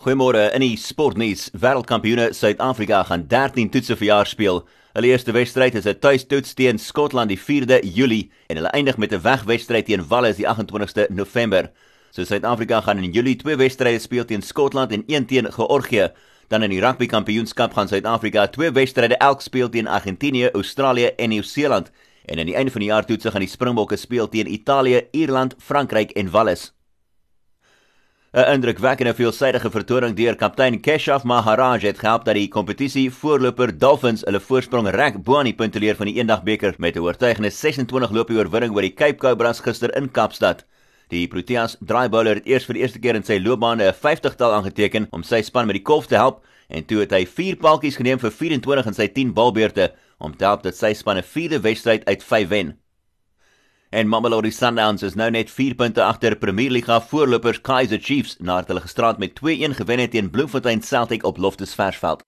Goeiemôre in die sportnuus. Wêreldkampioene Suid-Afrika gaan 13 toetse vir jaar speel. Hulle eerste wedstryd is 'n tuistoets teen Skotland die 4de Julie en hulle eindig met 'n wegwedstryd teen Wales die 28ste November. So Suid-Afrika gaan in Julie twee wedstryde speel teen Skotland en een teen Georgië. Dan in die rugby kampioenskap gaan Suid-Afrika twee wedstryde elk speel teen Argentinië, Australië en Nieu-Seeland. En aan die einde van die jaar toetse gaan die Springbokke speel teen Italië, Ierland, Frankryk en Wales. 'n Indrukwekkende veelsidige vertoning deur kaptein Keshav Maharaj het gehelp dat die kompetisie voorloper Dolphins hulle voorsprong reg bo aan die punteleer van die Eendagbeker met 'n oortuigende 26 lopie oorwinning oor die Cape Cobras gister in Kaapstad. Die Proteas draaibouler het eers vir die eerste keer in sy loopbaan 'n 50-tal aangeteken om sy span met die kolf te help en toe het hy 4 paaltjies geneem vir 24 in sy 10 balbeurte om te help dat sy span 'n 4de wedstryd uit 5 wen. En Mamelodi Sundowns is nou net 4 punte agter Premier League voorlopers Kaizer Chiefs nadat hulle gisterand met 2-1 gewen het teen Bloemfontein Celtic op Loftus Versveld.